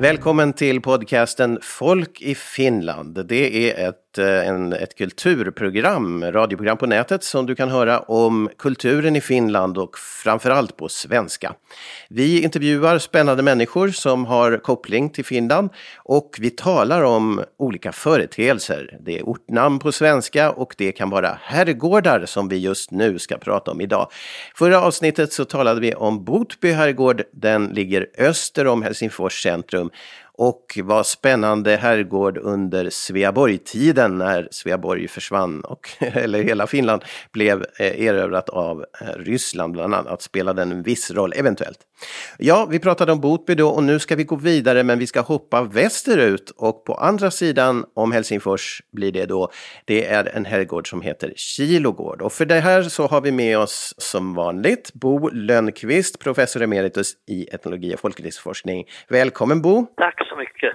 Välkommen till podcasten Folk i Finland. Det är ett, Eh, en, ett kulturprogram, radioprogram på nätet som du kan höra om kulturen i Finland och framförallt på svenska. Vi intervjuar spännande människor som har koppling till Finland och vi talar om olika företeelser. Det är ortnamn på svenska och det kan vara herrgårdar som vi just nu ska prata om idag. Förra avsnittet så talade vi om Botby herrgård. Den ligger öster om Helsingfors centrum och var spännande herrgård under Sveaborg-tiden när Sveaborg försvann och eller hela Finland blev eh, erövrat av eh, Ryssland bland annat, spelade en viss roll eventuellt. Ja, vi pratade om Botby då och nu ska vi gå vidare men vi ska hoppa västerut och på andra sidan om Helsingfors blir det då, det är en herrgård som heter Kilogård och för det här så har vi med oss som vanligt Bo Lönnqvist, professor emeritus i etnologi och folklivsforskning. Välkommen Bo! Tack så mycket.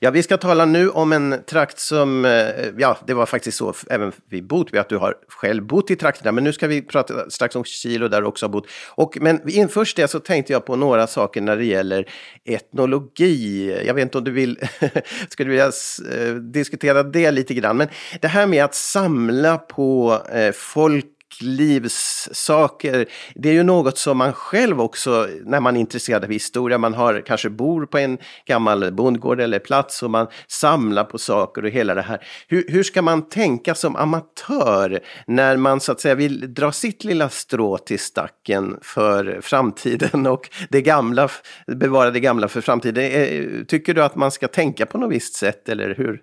Ja, vi ska tala nu om en trakt som, eh, ja, det var faktiskt så även vid Botby att du har själv bott i trakterna, men nu ska vi prata strax om Kilo där du också har bott. Och, men först det så tänkte jag på några saker när det gäller etnologi. Jag vet inte om du vill, skulle vilja eh, diskutera det lite grann, men det här med att samla på eh, folk livssaker. Det är ju något som man själv också, när man är intresserad av historia, man har, kanske bor på en gammal bondgård eller plats och man samlar på saker och hela det här. Hur, hur ska man tänka som amatör när man så att säga vill dra sitt lilla strå till stacken för framtiden och det gamla, bevara det gamla för framtiden? Eh, tycker du att man ska tänka på något visst sätt eller hur?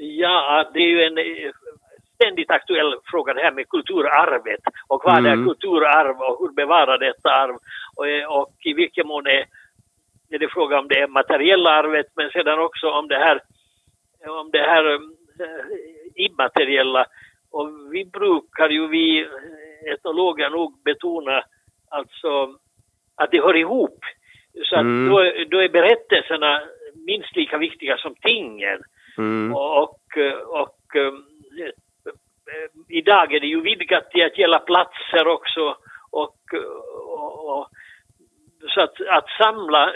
Ja, det är ju en ständigt aktuell fråga det här med kulturarvet och vad mm. är kulturarv och hur bevara detta arv och, och i vilken mån är, är det fråga om det materiella arvet men sedan också om det här, om det här äh, immateriella och vi brukar ju, vi etnologer nog betona alltså att det hör ihop. Så att mm. då, då är berättelserna minst lika viktiga som tingen. Mm. Och, och, och Eh, idag är det ju vidgat till att gälla platser också och, och, och så att, att samla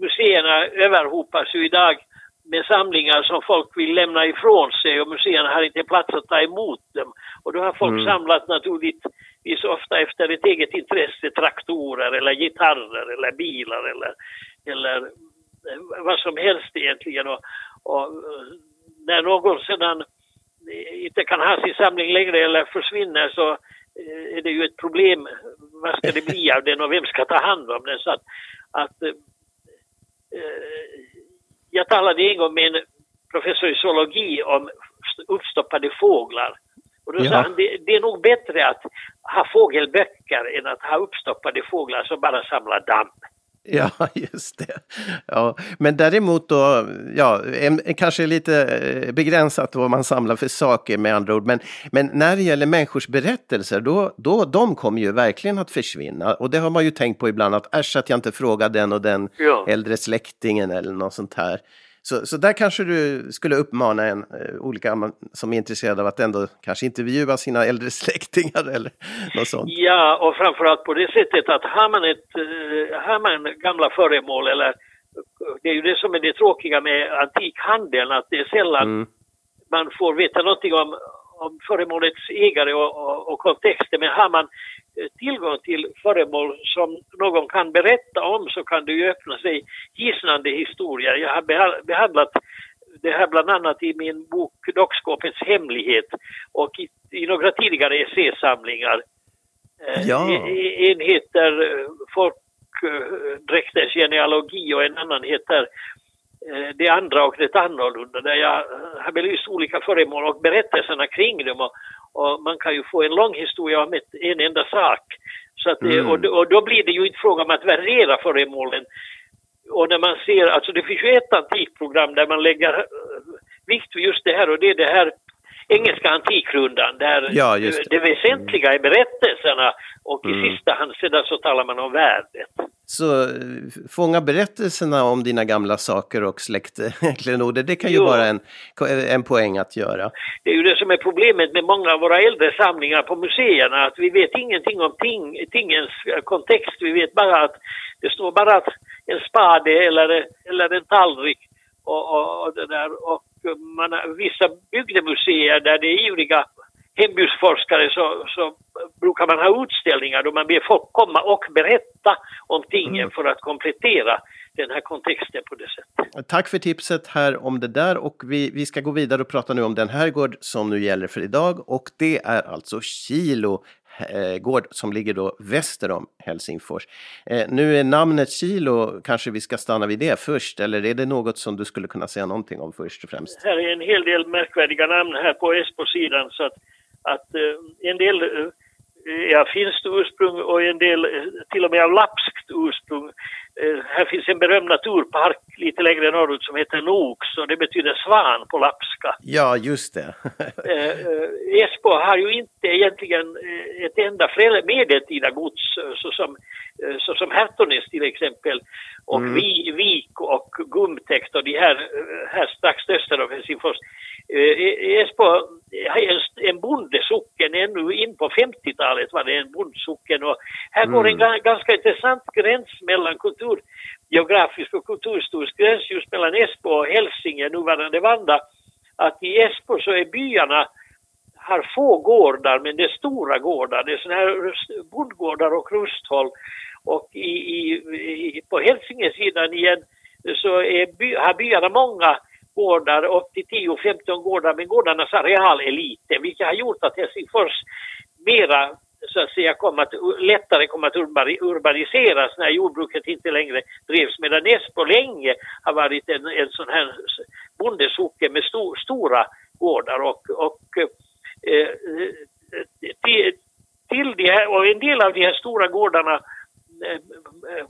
museerna överhopas ju idag med samlingar som folk vill lämna ifrån sig och museerna har inte plats att ta emot dem. Och då har folk mm. samlat naturligtvis ofta efter ett eget intresse traktorer eller gitarrer eller bilar eller, eller vad som helst egentligen. Och, och när någon sedan inte kan ha sin samling längre eller försvinner så eh, är det ju ett problem. Vad ska det bli av den och vem ska ta hand om den? Så att, att äh, jag talade en gång med en professor i zoologi om uppstoppade fåglar. Och då ja. sa han, det, det är nog bättre att ha fågelböcker än att ha uppstoppade fåglar som bara samlar damm. Ja, just det. Ja, men däremot då, ja, kanske lite eh, begränsat vad man samlar för saker med andra ord. Men, men när det gäller människors berättelser, då, då de kommer ju verkligen att försvinna. Och det har man ju tänkt på ibland, att äsch att jag inte frågar den och den ja. äldre släktingen eller något sånt här. Så, så där kanske du skulle uppmana en, uh, olika som är intresserade av att ändå kanske intervjua sina äldre släktingar eller något sånt. Ja, och framförallt på det sättet att har man, ett, uh, har man gamla föremål eller det är ju det som är det tråkiga med antikhandeln att det är sällan mm. man får veta någonting om, om föremålets ägare och, och, och kontexten men har man Eh, tillgång till föremål som någon kan berätta om så kan det ju öppna sig hisnande historier. Jag har behandlat det här bland annat i min bok Dockskåpets hemlighet och i, i några tidigare essäsamlingar. Eh, ja. En heter eh, Folkdräkters genealogi och en annan heter Det andra och det annorlunda där jag har belyst olika föremål och berättelserna kring dem och, och man kan ju få en lång historia om ett, en enda sak. Så att mm. och, och då blir det ju inte fråga om att värdera föremålen. Och när man ser, alltså det finns ju ett antikprogram där man lägger uh, vikt vid just det här och det är det här engelska antikrundan där ja, det. det väsentliga är berättelserna och i mm. sista hand sedan så talar man om värdet. Så eh, fånga berättelserna om dina gamla saker och släktklenoder, det kan ju jo. vara en, en poäng att göra. Det är ju det som är problemet med många av våra äldre samlingar på museerna, att vi vet ingenting om ting, tingens kontext. Vi vet bara att det står bara att en spade eller, eller en tallrik och, och, och det där. Och man, vissa bygdemuseer där det är ivriga hembygdsforskare så, så brukar man ha utställningar då man ber folk komma och berätta om tingen mm. för att komplettera den här kontexten på det sättet. Tack för tipset här om det där och vi, vi ska gå vidare och prata nu om den här gård som nu gäller för idag och det är alltså Kilo eh, gård som ligger då väster om Helsingfors. Eh, nu är namnet Kilo, kanske vi ska stanna vid det först, eller är det något som du skulle kunna säga någonting om först och främst? Här är en hel del märkvärdiga namn här på Esbo-sidan så att, att eh, en del eh, är av finskt ursprung och en del eh, till och med av lapskt ursprung. Eh, här finns en berömd naturpark lite längre norrut som heter Noks och det betyder svan på lapska. Ja, just det. eh, Esbo har ju inte egentligen ett enda medeltida gods såsom, såsom Hertonäs till exempel och mm. Vik och Gumtäkt och de här, här strax öster om Helsingfors. Esbo är en bondesocken ännu in på 50-talet var det en bondsocken och här går en mm. ganska intressant gräns mellan kultur, geografisk och kulturhistorisk gräns just mellan Esbo och Hälsinge, nuvarande Vanda. Att i Esbo så är byarna har få gårdar men det är stora gårdar, det är sådana här bondgårdar och rusthåll. Och i, i, på Hälsingesidan igen så är by, har byarna många gårdar, upp till 10-15 gårdar, men gårdarnas areal är liten, vilket har gjort att Helsingfors mera så att säga kom att, lättare kom att urbaniseras när jordbruket inte längre drevs. Medan Esbo länge har varit en, en sån här bondesocken med sto, stora gårdar och, och eh, eh till, till de här, och en del av de här stora gårdarna eh, eh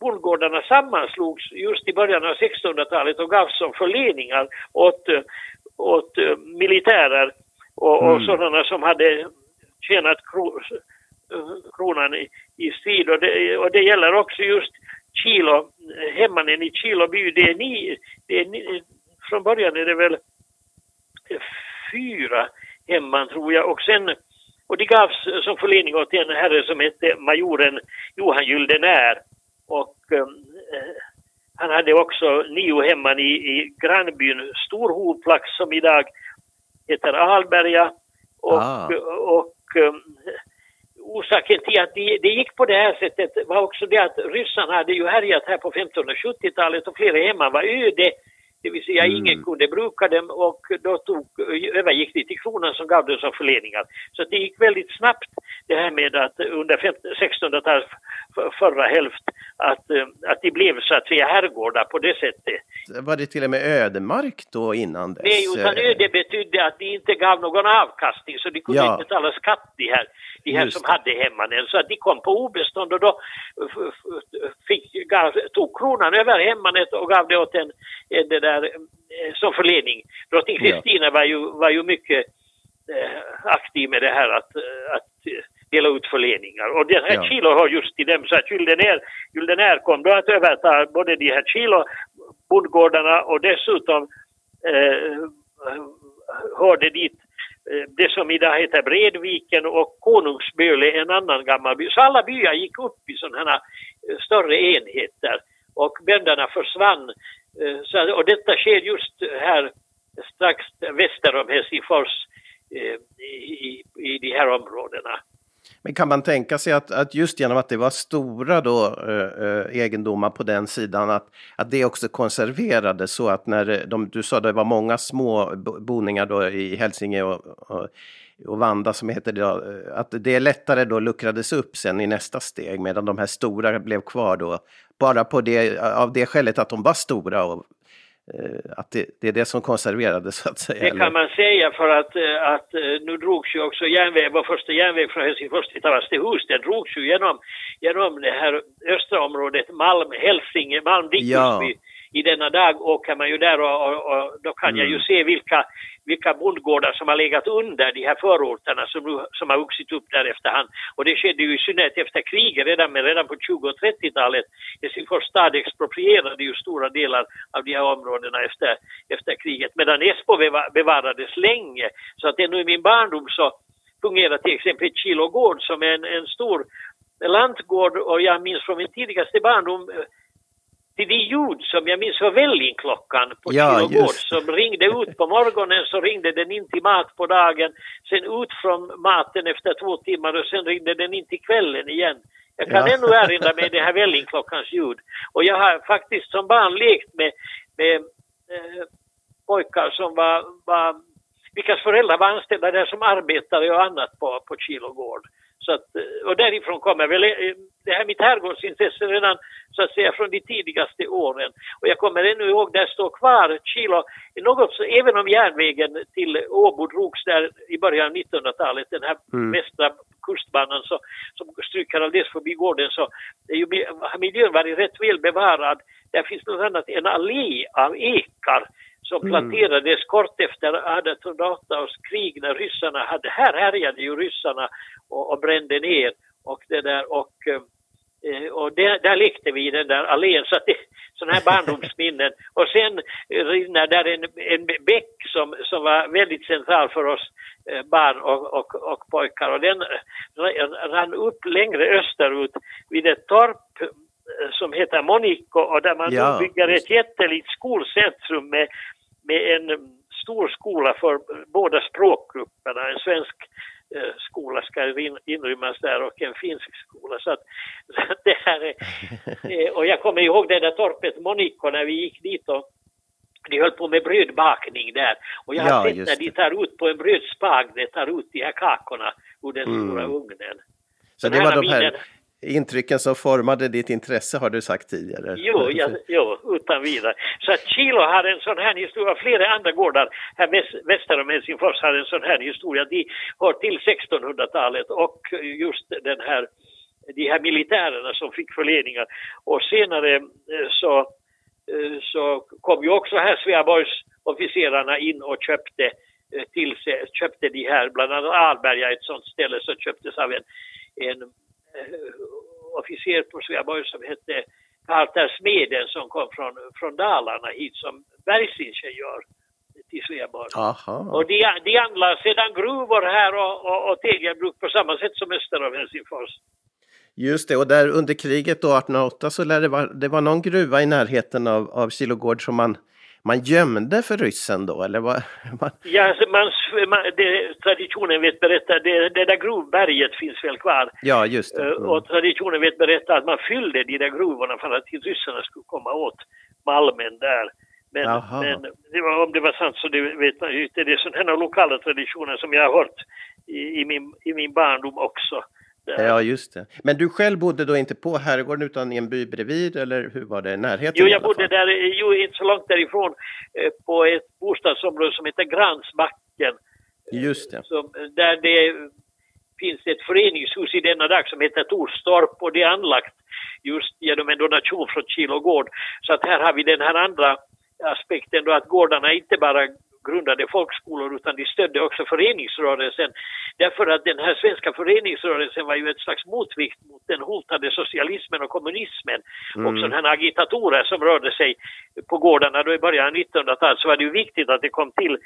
bondgårdarna sammanslogs just i början av 1600-talet och gavs som förleningar åt, åt eh, militärer och, mm. och sådana som hade tjänat kro, kronan i, i strid. Och det, och det gäller också just Kilo, hemmanen i Kilo by. Det är ni, det är ni, från början är det väl fyra hemman tror jag och sen och det gavs som förläning åt en herre som hette majoren Johan Gyldenär och eh, han hade också nio hemman i, i grannbyn Storhoplax som idag heter Alberga. Och, ah. och um, orsaken till att det, det, gick på det här sättet var också det att ryssarna hade ju härjat här på 1570-talet och flera hemman var öde det vill säga mm. ingen kunde bruka dem och då tog, övergick de till kronan som gav dem som förläningar. Så det gick väldigt snabbt det här med att under 1600-talets förra hälft att, eh, att de blev så att säga herrgårdar på det sättet. Var det till och med ödemark då innan dess? Nej, utan öde betydde att de inte gav någon avkastning så de kunde ja. inte betala skatt de här, de här som hade hemmanen. Så att de kom på obestånd och då fick, gav, tog kronan över hemmanet och gav det åt en, en det där, eh, som förledning. Drottning Kristina ja. var, ju, var ju mycket eh, aktiv med det här att, eh, att dela ut förläningar. Och den här ja. Kilo har just till dem så att Gyldenär, Gyldenär kom då att överta både de här Kilo bondgårdarna och dessutom eh, hörde dit eh, det som idag heter Bredviken och Konungsböle, en annan gammal by. Så alla byar gick upp i sådana här eh, större enheter och bönderna försvann. Eh, så, och detta sker just här strax väster om Helsingfors i, i de här områdena. Men kan man tänka sig att, att just genom att det var stora då, eh, eh egendomar på den sidan, att, att det också konserverades så att när eh, de, du sa det var många små boningar då i Hälsinge och, och, och Vanda som heter det, då, eh, att det lättare då luckrades upp sen i nästa steg medan de här stora blev kvar då. Bara på det, av det skälet att de var stora och att det, det, är det som konserverades så att säga? Det kan man säga för att, eh, att eh, nu drogs ju också järnväg, vår första järnväg från Helsingfors till Tavastehus, den drogs ju genom, genom det här östra området Malm, Hälsinge, Malm, ja. I denna dag åker man ju där och, och, och då kan mm. jag ju mm. se vilka, vilka bondgårdar som har legat under de här förorterna som, som har vuxit upp där efterhand. Och det skedde ju i synnerhet efter kriget, redan, men redan på 20 och 30-talet. Helsingfors stad exproprierade ju stora delar av de här områdena efter, efter kriget, medan Esbo bevarades länge. Så att ännu i min barndom så fungerade till exempel Kilo gård som en, en stor lantgård och jag minns från min tidigaste barndom till de ljud som jag minns var vällingklockan på ja, Kilogård som ringde ut på morgonen så ringde den in till mat på dagen, sen ut från maten efter två timmar och sen ringde den in till kvällen igen. Jag kan ja. ännu erinra mig det här vällingklockans ljud. Och jag har faktiskt som barn lekt med, med eh, pojkar som var, var vilkas föräldrar var anställda där som arbetare och annat på, på Kilogård. Så att, eh, och därifrån kommer väl eh, det här mitt herrgårdsintresse redan så att säga från de tidigaste åren. Och jag kommer ännu ihåg, där står kvar Kilo, något så, även om järnvägen till Åbo drogs där i början av 1900-talet, den här mm. västra kustbanan så, som stryker alldeles förbi gården så är ju, har miljön varit rätt väl bevarad. Där finns bland annat en allé av ekar som mm. planterades mm. kort efter 1808 års krig när ryssarna hade, här härjade ju ryssarna och, och brände ner och det där och eh, och där, där lekte vi i den där allén, så att det sådana här barndomsminnen. Och sen rinner där en, en bäck som, som var väldigt central för oss eh, barn och, och, och pojkar och den rann upp längre österut vid ett torp eh, som heter Monico och där man ja. bygger ett jättelikt skolcentrum med, med en stor skola för båda språkgrupperna, en svensk Eh, skola ska inrymmas där och en finsk skola. Så att, så att det här är, eh, och jag kommer ihåg det där torpet Monico när vi gick dit och de höll på med brödbakning där. Och jag har ja, sett när de tar ut på en brödspag, de tar ut de här kakorna ur den mm. stora ugnen. Så det var de här intrycken som formade ditt intresse har du sagt tidigare. Jo, ja, jo utan vidare. Så att Kilo har en sån här historia, flera andra gårdar här väster om Helsingfors har en sån här historia. De hör till 1600-talet och just den här, de här militärerna som fick förledningar. Och senare eh, så, eh, så kom ju också här Sveaborgs officerarna in och köpte eh, till sig, köpte de här, bland annat Alberga, ett sånt ställe som köptes av en, en officer på Sveaborg som hette Carter Smeden som kom från, från Dalarna hit som bergsingenjör till Sveaborg. Och de, de anlade sedan gruvor här och, och, och tegelbruk på samma sätt som öster om Helsingfors. Just det, och där under kriget då 1808 så lär det vara, det var någon gruva i närheten av, av Kilogård som man man gömde för ryssen då, eller vad? ja, alltså man, man, det, traditionen vet berätta, det, det där grovberget finns väl kvar. Ja, just det. Eh, mm. Och traditionen vet berätta att man fyllde de där gruvorna för att ryssarna skulle komma åt malmen där. Men, men det var, om det var sant så det vet man inte. Det är sådana lokala traditioner som jag har hört i, i, min, i min barndom också. Ja, just det. Men du själv bodde då inte på herrgården utan i en by bredvid eller hur var det? Närheten? Jo, jag bodde där, jo, inte så långt därifrån, eh, på ett bostadsområde som heter Gransbacken. Just det. Som, där det finns ett föreningshus i denna dag som heter Torstorp och det är anlagt just genom en donation från Kilogård. Så att här har vi den här andra aspekten då att gårdarna inte bara grundade folkskolor utan de stödde också föreningsrörelsen. Därför att den här svenska föreningsrörelsen var ju ett slags motvikt mot den hotade socialismen och kommunismen. Mm. Och sådana här agitatorer som rörde sig på gårdarna då i början av 1900-talet så var det ju viktigt att det kom till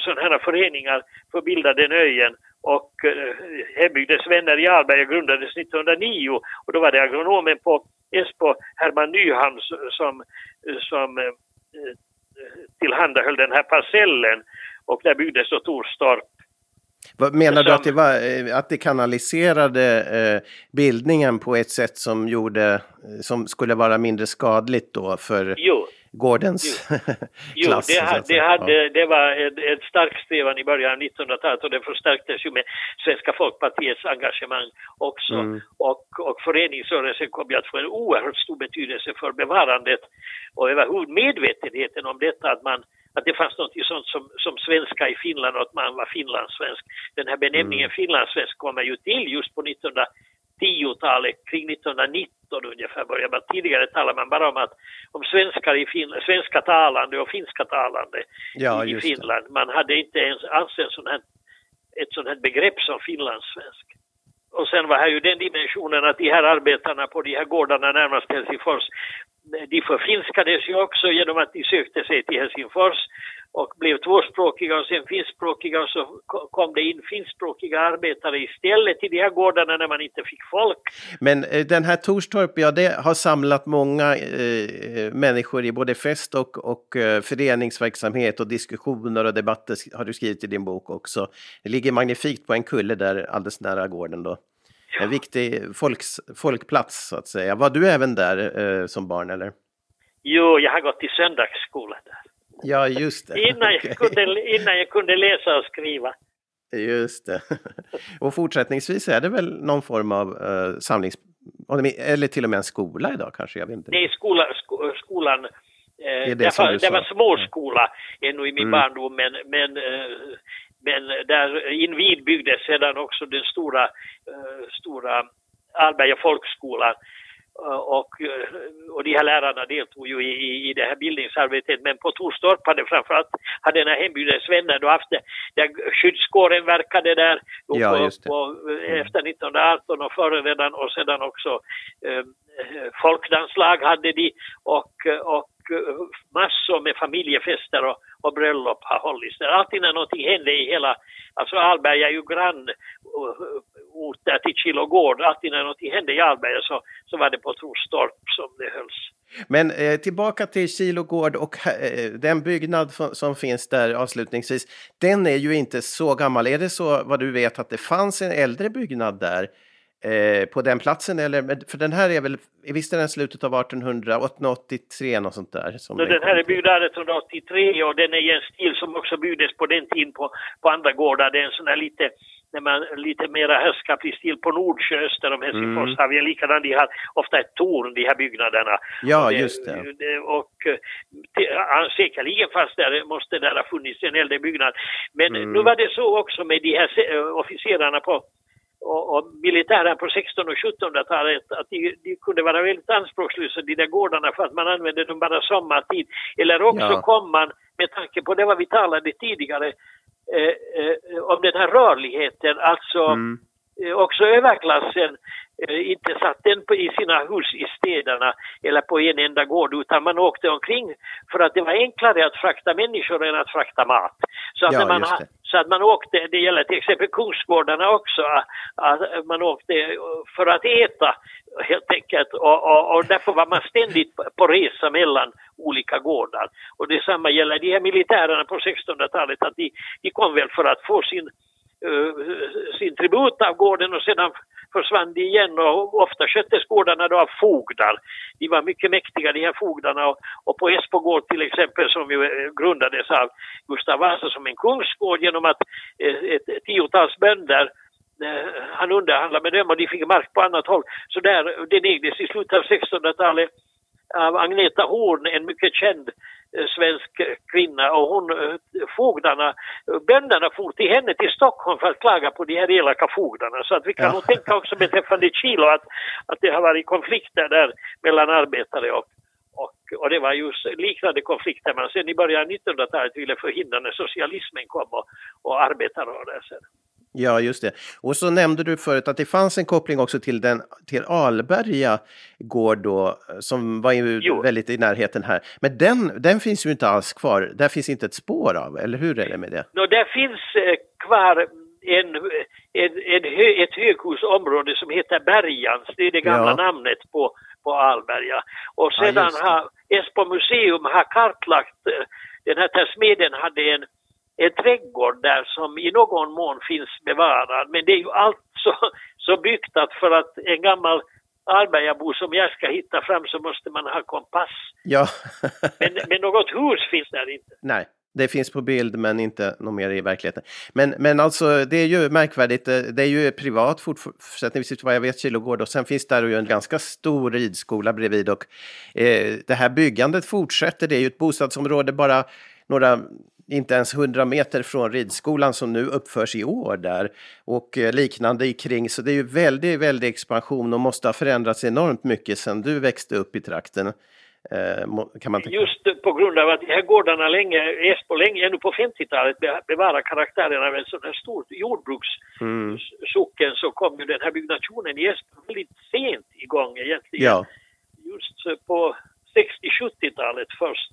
sådana här föreningar för att bilda den öjen och eh, Hembygdens vänner i Alberga grundades 1909 och då var det agronomen på Esbo, Herman Nyhamn, som, som eh, tillhandahöll den här parcellen och där byggdes då Torstorp. Menar du att det, var, eh, att det kanaliserade eh, bildningen på ett sätt som gjorde, eh, som skulle vara mindre skadligt då för jo, gårdens jo, klass? Jo, det, det, hade, det var ett, ett starkt strävan i början av 1900-talet och det förstärktes ju med Svenska Folkpartiets engagemang också. Mm. Och, och föreningsrörelsen kom ju att få en oerhört stor betydelse för bevarandet och överhuvud medvetenheten om detta att man att det fanns något sånt som, som svenska i Finland och att man var finlandssvensk. Den här benämningen mm. finlandssvensk kommer ju till just på 1900 10-talet, kring 1919 ungefär började man. Tidigare talade man bara om att om svenskar i Finland, svenska talande och finska talande ja, i, Finland. Man hade inte ens alls en sån här, ett sånt här begrepp som finlandssvensk. Och sen var här ju den dimensionen att de här arbetarna på de här gårdarna närmast Helsingfors, de förfinskades ju också genom att de sökte sig till Helsingfors och blev tvåspråkiga och sen finskspråkiga och så kom det in finskspråkiga arbetare istället till de här gårdarna när man inte fick folk. Men eh, den här Torstorp, ja det har samlat många eh, eh, människor i både fest och, och eh, föreningsverksamhet och diskussioner och debatter har du skrivit i din bok också. Det ligger magnifikt på en kulle där alldeles nära gården då. En viktig folks, folkplats så att säga. Var du även där eh, som barn eller? Jo, jag har gått i söndagsskola där. Ja, just det. Innan, jag kunde, innan jag kunde läsa och skriva. Just det. Och fortsättningsvis är det väl någon form av uh, samlings... Eller till och med en skola idag kanske? Jag vet inte. Nej, skola, sko, skolan... Eh, det, det, var, det var småskola ännu i min mm. barndom men, men, eh, men där invid byggdes sedan också den stora, eh, stora Allberga folkskolan. Eh, och, eh, och de här lärarna deltog ju i, i det här bildningsarbetet. Men på Torstorp hade framförallt hade den här hembygdens vänner då haft det, där skyddskåren verkade där ja, på, på, mm. efter 1918 och före redan och sedan också eh, folkdanslag hade de. Och, och massor med familjefester och, och bröllop har hållits där. Alltid när någonting hände i hela, alltså Alberga är ju grannort där till Kilogård. Alltid när någonting hände i Alberga så, så var det på Trostorp som det hölls. Men eh, tillbaka till Kilogård och eh, den byggnad som finns där avslutningsvis. Den är ju inte så gammal. Är det så vad du vet att det fanns en äldre byggnad där eh, på den platsen? Eller, för den här är väl, visst är den slutet av 1883 något sånt där? Som den här är byggd 1883 och den är i en stil som också byggdes på den tiden på, på andra gårdar. Det är en sån här lite när man lite mera härskaplig stil på Nordsjö öster om Helsingfors mm. har vi likadant, de har ofta ett torn de här byggnaderna. Ja, just det. Och, och säkerligen fast där måste där ha funnits en äldre byggnad. Men mm. nu var det så också med de här officerarna på och, och militären på 16 och 1700-talet att de, de, kunde vara väldigt anspråkslösa de där gårdarna för att man använde dem bara sommartid. Eller också ja. kom man, med tanke på det vad vi talade tidigare, Eh, eh, om den här rörligheten, alltså mm. Eh, också överklassen inte satt den på, i sina hus i städerna eller på en enda gård utan man åkte omkring för att det var enklare att frakta människor än att frakta mat. Så att, ja, man, så att man åkte, det gäller till exempel Kungsgårdarna också, att man åkte för att äta helt enkelt och, och, och därför var man ständigt på resa mellan olika gårdar. Och detsamma gäller de här militärerna på 1600-talet att de, de kom väl för att få sin, uh, sin tribut av gården och sedan försvann de igen och ofta sköttes gårdarna då av fogdar. De var mycket mäktiga de här fogdarna och, och på Esbogård till exempel som ju eh, grundades av Gustav Vasa som en kungsgård genom att eh, ett, ett tiotals bönder eh, han underhandlade med dem och de fick mark på annat håll. Så där, den ägdes i slutet av 1600-talet av Agneta Horn, en mycket känd svensk kvinna och hon, eh, fogdarna, bönderna for till henne till Stockholm för att klaga på de här elaka fogdarna. Så att vi kan ja. nog tänka också beträffande Kilo att, att det har varit konflikter där mellan arbetare och, och, och det var just liknande konflikter man sen i början av 1900-talet ville förhindra när socialismen kom och, och arbetarrörelsen. Ja, just det. Och så nämnde du förut att det fanns en koppling också till, den, till Alberga gård då, som var ju jo. väldigt i närheten här. Men den, den finns ju inte alls kvar. Där finns inte ett spår av, eller hur är det med det? No, där finns eh, kvar en, en, en hö, ett höghusområde som heter Bergans, det är det gamla ja. namnet på, på Alberga. Och sedan ja, har Esbo museum har kartlagt, eh, den här smeden hade en en trädgård där som i någon mån finns bevarad. Men det är ju allt så, så byggt att för att en gammal Albergabo som jag ska hitta fram så måste man ha kompass. Ja. men, men något hus finns där inte. Nej. Det finns på bild men inte något mer i verkligheten. Men, men alltså det är ju märkvärdigt, det är ju privat fortsättningsvis vad jag vet Kilogård och sen finns där ju en ganska stor ridskola bredvid och eh, det här byggandet fortsätter, det är ju ett bostadsområde bara några inte ens 100 meter från ridskolan som nu uppförs i år där och eh, liknande i kring. Så det är ju väldigt, väldigt expansion och måste ha förändrats enormt mycket sedan du växte upp i trakten. Eh, kan man Just på grund av att de här gårdarna länge, Esbo länge, ännu på 50-talet bevarar karaktären av en sån här stor jordbrukssocken mm. så kom ju den här byggnationen i Esbo väldigt sent igång egentligen. Ja. Just på 60-70-talet först.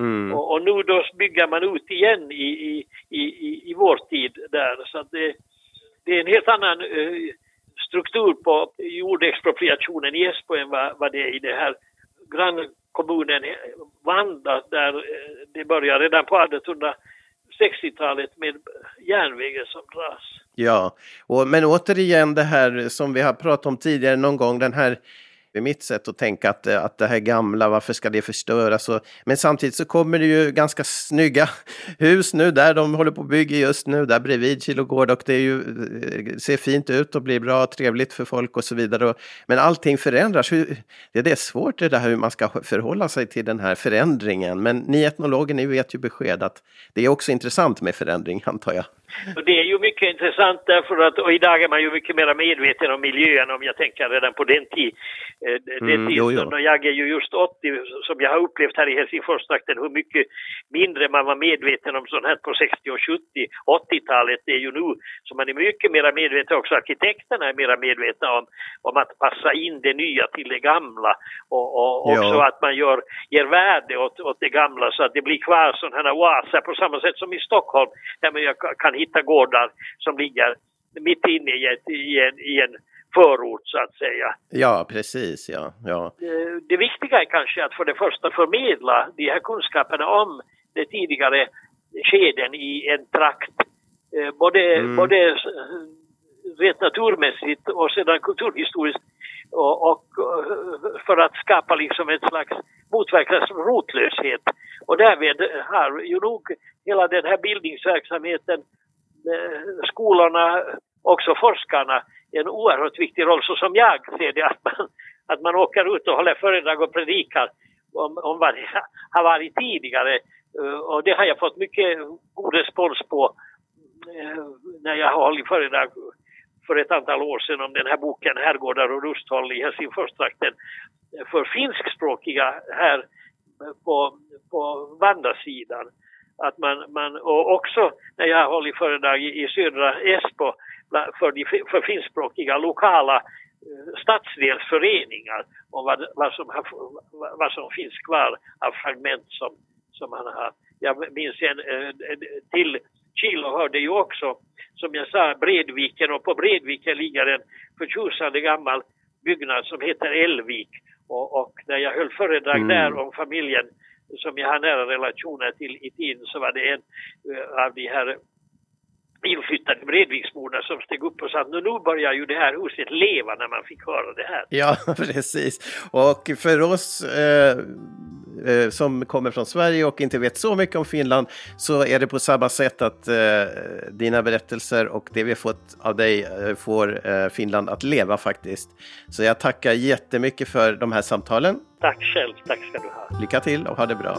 Mm. Och, och, nu då bygger man ut igen i, i, i, i vår tid där så det, det är en helt annan uh, struktur på jordexpropriationen i Esbo än vad, vad det är i det här grannkommunen Vanda där uh, det började redan på 1860-talet med järnvägen som dras. Ja, och, men återigen det här som vi har pratat om tidigare någon gång, den här är mitt sätt att tänka att, eh, att det här gamla, varför ska det förstöras? Och, men samtidigt så kommer det ju ganska snygga hus nu där de håller på att bygga just nu, där bredvid Kilogård och det är ju, eh, ser fint ut och blir bra, trevligt för folk och så vidare. Och, men allting förändras. Hur, det är svårt det där hur man ska förhålla sig till den här förändringen. Men ni etnologer, ni vet ju besked att det är också intressant med förändring, antar jag. Och det är ju mycket intressant därför att, och idag är man ju mycket mer medveten om miljön om jag tänker redan på den tid, eh, den mm, tiden. Och jag är ju just 80, som jag har upplevt här i Helsingforstrakten, hur mycket mindre man var medveten om sånt här på 60 och 70, 80-talet. Det är ju nu som man är mycket mer medveten, också arkitekterna är mer medvetna om, om att passa in det nya till det gamla. Och, och också ja. att man gör, ger värde åt, åt det gamla så att det blir kvar sådana här oaser på samma sätt som i Stockholm där man kan hitta gårdar som ligger mitt inne i, ett, i, en, i en förort så att säga. Ja, precis. Ja, ja. Det, det viktiga är kanske att för det första förmedla de här kunskaperna om de tidigare skeden i en trakt. Eh, både, mm. både rent naturmässigt och sedan kulturhistoriskt och, och, för att skapa liksom ett slags motverka rotlöshet. Och därmed har ju nog hela den här bildningsverksamheten Eh, Eh, skolorna, också forskarna, en oerhört viktig roll. Så som jag ser det att man, att man åker ut och håller föredrag och predikar om, om vad det har varit tidigare. Eh, och det har jag fått mycket god respons på eh, när jag har hållit föredrag för ett antal år sedan om den här boken Herrgårdar och rusthåll i Helsingforstrakten för finskspråkiga här på, på Vandasidan att man, man och också när jag har hållit föredrag i, i södra Esbo för, de, för finskspråkiga lokala eh, stadsdelsföreningar om vad, vad, som har, vad som finns kvar av fragment som, som han har. Jag minns en eh, till Kilo hörde ju också, som jag sa, Bredviken och på Bredviken ligger en förtjusande gammal byggnad som heter Älvik och, och när jag höll föredrag mm. där om familjen som jag har nära relationer till i tiden så var det en eh, av de här inflyttade Bredviksborna som steg upp och sa att nu börjar ju det här huset leva när man fick höra det här. Ja, precis. Och för oss eh, eh, som kommer från Sverige och inte vet så mycket om Finland så är det på samma sätt att eh, dina berättelser och det vi har fått av dig eh, får eh, Finland att leva faktiskt. Så jag tackar jättemycket för de här samtalen. Tack själv, tack ska du ha. Lycka till och ha det bra.